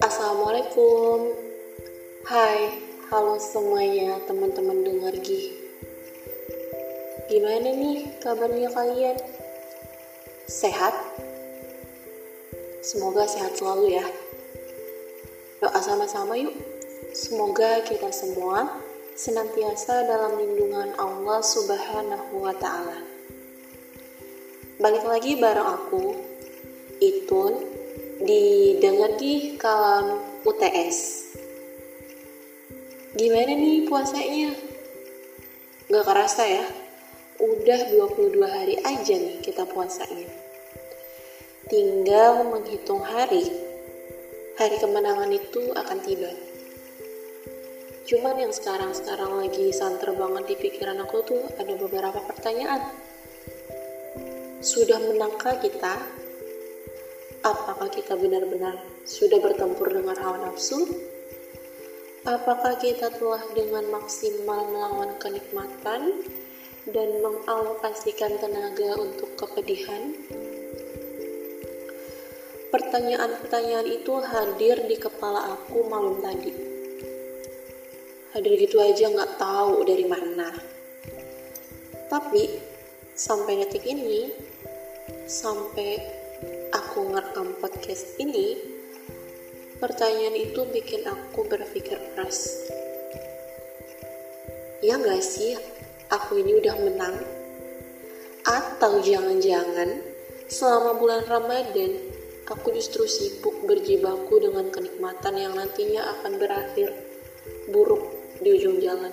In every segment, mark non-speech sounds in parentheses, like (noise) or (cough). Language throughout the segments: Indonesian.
Assalamualaikum Hai, halo semuanya teman-teman dengar Gi Gimana nih kabarnya kalian? Sehat? Semoga sehat selalu ya Doa sama-sama yuk Semoga kita semua senantiasa dalam lindungan Allah Subhanahu wa Ta'ala. Balik lagi bareng aku, Itun, di Dengar di Kalam UTS. Gimana nih puasanya? Gak kerasa ya? Udah 22 hari aja nih kita puasanya. Tinggal menghitung hari, hari kemenangan itu akan tiba. Cuman yang sekarang-sekarang lagi santer banget di pikiran aku tuh ada beberapa pertanyaan. Sudah menangkah kita? Apakah kita benar-benar sudah bertempur dengan hawa nafsu? Apakah kita telah dengan maksimal melawan kenikmatan dan mengalokasikan tenaga untuk kepedihan? Pertanyaan-pertanyaan itu hadir di kepala aku malam tadi hadir gitu aja nggak tahu dari mana tapi sampai detik ini sampai aku ngerekam podcast ini pertanyaan itu bikin aku berpikir keras ya nggak sih aku ini udah menang atau jangan-jangan selama bulan Ramadan aku justru sibuk berjibaku dengan kenikmatan yang nantinya akan berakhir buruk di ujung jalan.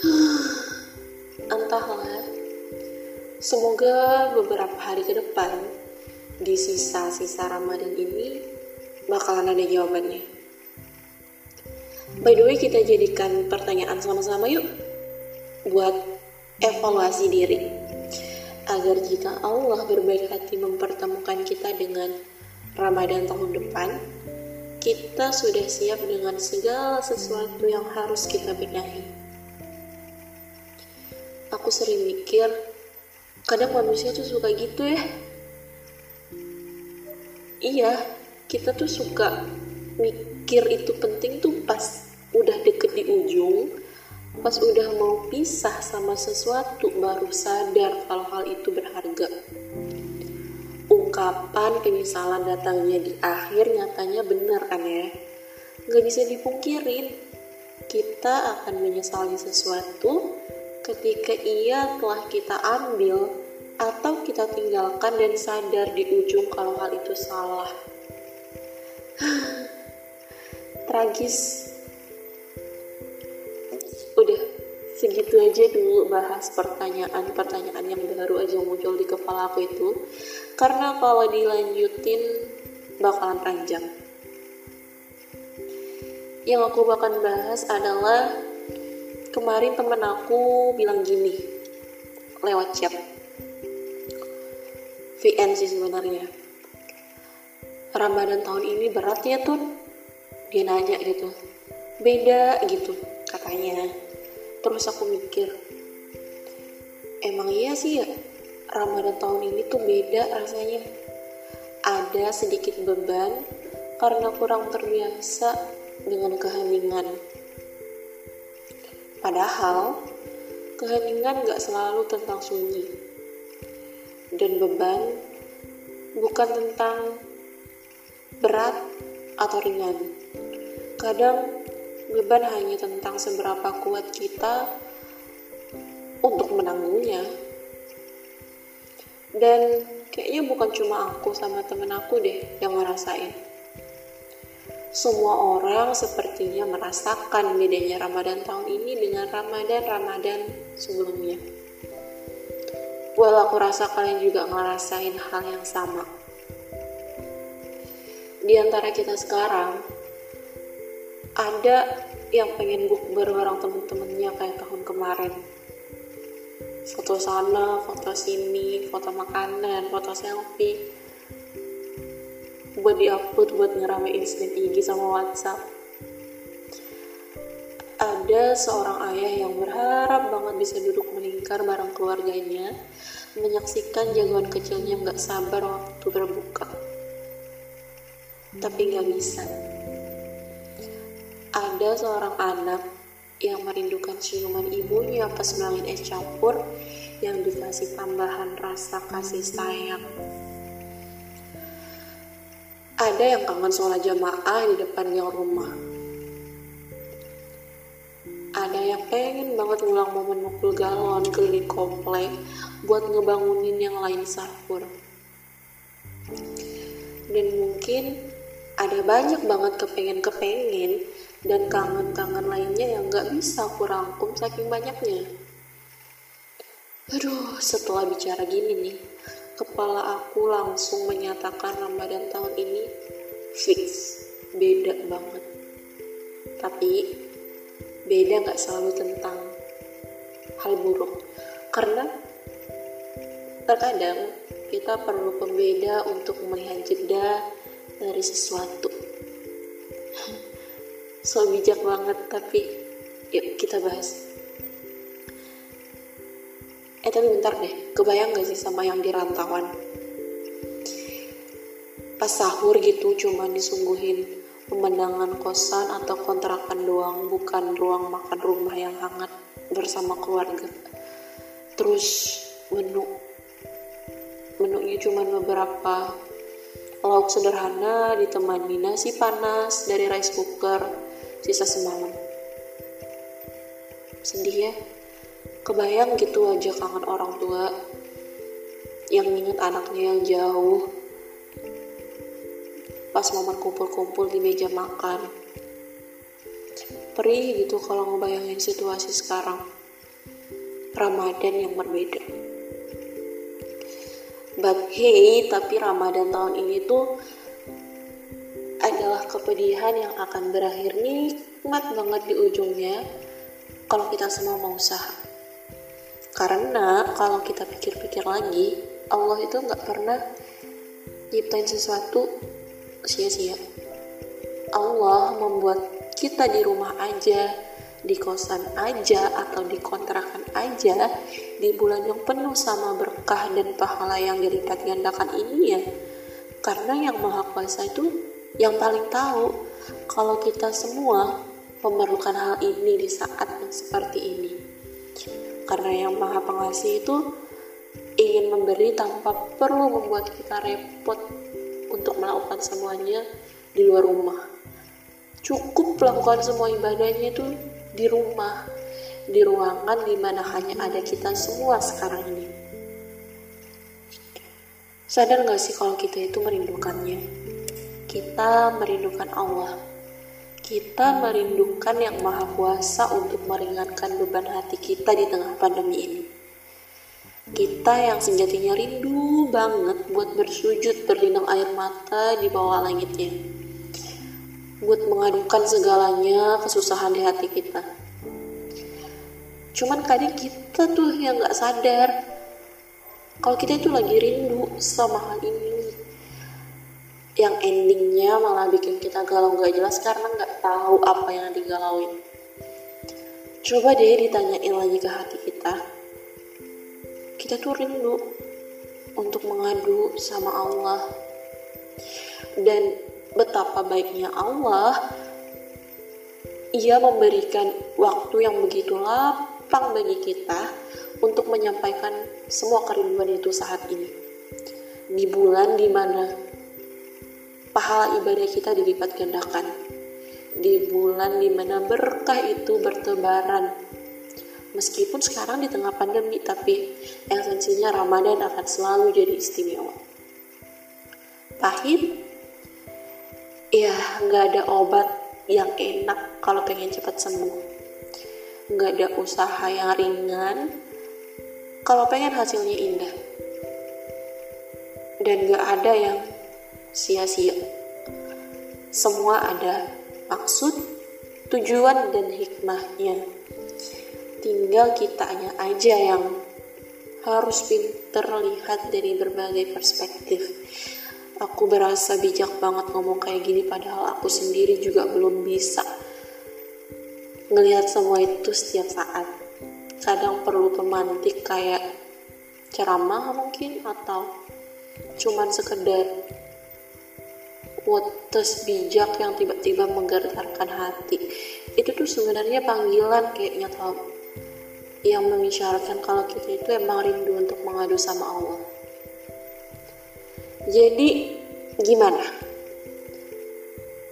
(sighs) Entahlah, semoga beberapa hari ke depan di sisa-sisa Ramadan ini bakalan ada jawabannya. By the way, kita jadikan pertanyaan sama-sama yuk buat evaluasi diri. Agar jika Allah berbaik hati mempertemukan kita dengan Ramadan tahun depan, kita sudah siap dengan segala sesuatu yang harus kita benahi. Aku sering mikir, kadang manusia tuh suka gitu ya. Iya, kita tuh suka mikir itu penting tuh pas udah deket di ujung, pas udah mau pisah sama sesuatu baru sadar kalau hal itu berharga ungkapan penyesalan datangnya di akhir nyatanya benar kan ya gak bisa dipungkirin kita akan menyesali sesuatu ketika ia telah kita ambil atau kita tinggalkan dan sadar di ujung kalau hal itu salah. (sighs) Tragis. Udah segitu aja dulu bahas pertanyaan-pertanyaan yang baru aja muncul di kepala aku itu. Karena kalau dilanjutin bakalan panjang. Yang aku bakal bahas adalah kemarin temen aku bilang gini lewat chat. VN sih sebenarnya. Ramadan tahun ini berat ya Tun. Dia nanya gitu. Beda gitu katanya. Terus aku mikir emang iya sih ya Ramadan tahun ini tuh beda rasanya. Ada sedikit beban karena kurang terbiasa dengan keheningan. Padahal, keheningan gak selalu tentang sunyi. Dan beban bukan tentang berat atau ringan. Kadang beban hanya tentang seberapa kuat kita untuk menanggungnya dan kayaknya bukan cuma aku sama temen aku deh yang ngerasain semua orang sepertinya merasakan bedanya Ramadan tahun ini dengan Ramadan-Ramadan sebelumnya. Well, aku rasa kalian juga ngerasain hal yang sama. Di antara kita sekarang, ada yang pengen bukber bareng temen-temennya kayak tahun kemarin foto sana, foto sini, foto makanan, foto selfie buat diupload buat ngeramein snap IG sama WhatsApp ada seorang ayah yang berharap banget bisa duduk melingkar bareng keluarganya menyaksikan jagoan kecilnya nggak sabar waktu berbuka. Tapi nggak bisa. Ada seorang anak yang merindukan ciuman ibunya pas ngelamin es campur yang dikasih tambahan rasa kasih sayang. Ada yang kangen sholat jamaah di depan yang rumah. Ada yang pengen banget ngulang momen mukul galon keliling komplek buat ngebangunin yang lain sahur. Dan mungkin ada banyak banget kepengen-kepengen dan kangen-kangen lainnya yang gak bisa aku rangkum saking banyaknya. Aduh, setelah bicara gini nih, kepala aku langsung menyatakan Ramadan tahun ini fix, beda banget. Tapi, beda gak selalu tentang hal buruk. Karena terkadang kita perlu pembeda untuk melihat jeda dari sesuatu (laughs) so bijak banget tapi yuk kita bahas tapi bentar deh kebayang gak sih sama yang di rantauan? Pas sahur gitu cuma disungguhin pemandangan kosan atau kontrakan doang bukan ruang makan rumah yang hangat bersama keluarga. Terus menu. Menunya cuma beberapa lauk sederhana ditemani nasi panas dari rice cooker sisa semalam. Sedih ya, kebayang gitu aja kangen orang tua yang inget anaknya yang jauh pas momen kumpul-kumpul di meja makan. Perih gitu kalau ngebayangin situasi sekarang. Ramadan yang berbeda. But hey, tapi Ramadan tahun ini tuh adalah kepedihan yang akan berakhir nikmat banget di ujungnya kalau kita semua mau usaha. Karena kalau kita pikir-pikir lagi, Allah itu nggak pernah nyiptain sesuatu sia-sia. Allah membuat kita di rumah aja, di kosan aja, atau di kontrakan aja, di bulan yang penuh sama berkah dan pahala yang dilipat gandakan ini ya. Karena yang maha kuasa itu yang paling tahu kalau kita semua memerlukan hal ini di saat yang seperti ini. Karena yang maha pengasih itu ingin memberi tanpa perlu membuat kita repot untuk melakukan semuanya di luar rumah. Cukup melakukan semua ibadahnya itu di rumah, di ruangan di mana hanya ada kita semua sekarang ini. Sadar gak sih kalau kita itu merindukannya? kita merindukan Allah. Kita merindukan yang Maha Kuasa untuk meringankan beban hati kita di tengah pandemi ini. Kita yang sejatinya rindu banget buat bersujud berlinang air mata di bawah langitnya. Buat mengadukan segalanya kesusahan di hati kita. Cuman kadang kita tuh yang gak sadar kalau kita itu lagi rindu sama hal ini yang endingnya malah bikin kita galau gak jelas karena nggak tahu apa yang digalauin. Coba deh ditanyain lagi ke hati kita. Kita tuh rindu untuk mengadu sama Allah. Dan betapa baiknya Allah ia memberikan waktu yang begitu lapang bagi kita untuk menyampaikan semua kerinduan itu saat ini. Di bulan di mana pahala ibadah kita dilipat gandakan. Di bulan di mana berkah itu bertebaran. Meskipun sekarang di tengah pandemi, tapi esensinya Ramadan akan selalu jadi istimewa. Pahit? Ya, nggak ada obat yang enak kalau pengen cepat sembuh. Nggak ada usaha yang ringan kalau pengen hasilnya indah. Dan nggak ada yang sia-sia. Semua ada maksud, tujuan, dan hikmahnya. Tinggal kitanya aja yang harus pinter lihat dari berbagai perspektif. Aku berasa bijak banget ngomong kayak gini padahal aku sendiri juga belum bisa ngelihat semua itu setiap saat. Kadang perlu pemantik kayak ceramah mungkin atau cuman sekedar quotes bijak yang tiba-tiba menggetarkan hati. Itu tuh sebenarnya panggilan kayaknya tau yang mengisyaratkan kalau kita itu emang rindu untuk mengadu sama Allah. Jadi gimana?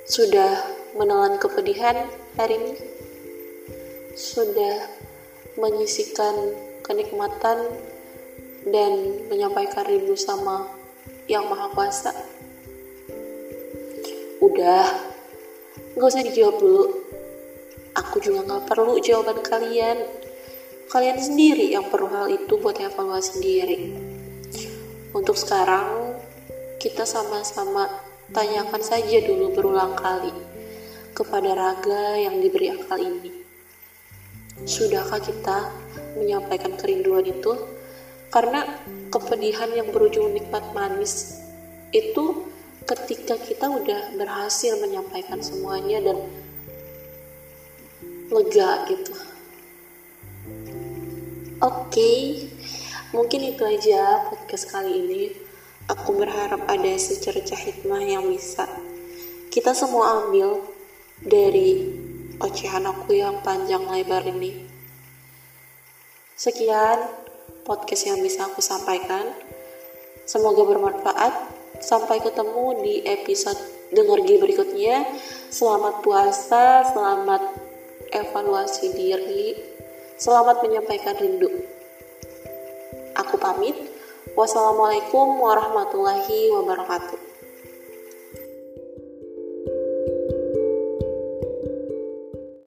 Sudah menelan kepedihan hari ini? Sudah menyisikan kenikmatan dan menyampaikan rindu sama yang maha kuasa udah gak usah dijawab dulu. Aku juga gak perlu jawaban kalian. Kalian sendiri yang perlu hal itu buat evaluasi sendiri untuk sekarang kita sama-sama tanyakan saja dulu berulang kali kepada raga yang diberi akal ini. Sudahkah kita menyampaikan kerinduan itu? Karena kepedihan yang berujung nikmat manis itu ketika kita udah berhasil menyampaikan semuanya dan lega gitu. Oke, okay, mungkin itu aja podcast kali ini. Aku berharap ada secercah hikmah yang bisa kita semua ambil dari ocehan aku yang panjang lebar ini. Sekian podcast yang bisa aku sampaikan. Semoga bermanfaat. Sampai ketemu di episode dengergi berikutnya. Selamat puasa, selamat evaluasi diri, selamat menyampaikan rindu. Aku pamit. Wassalamualaikum warahmatullahi wabarakatuh.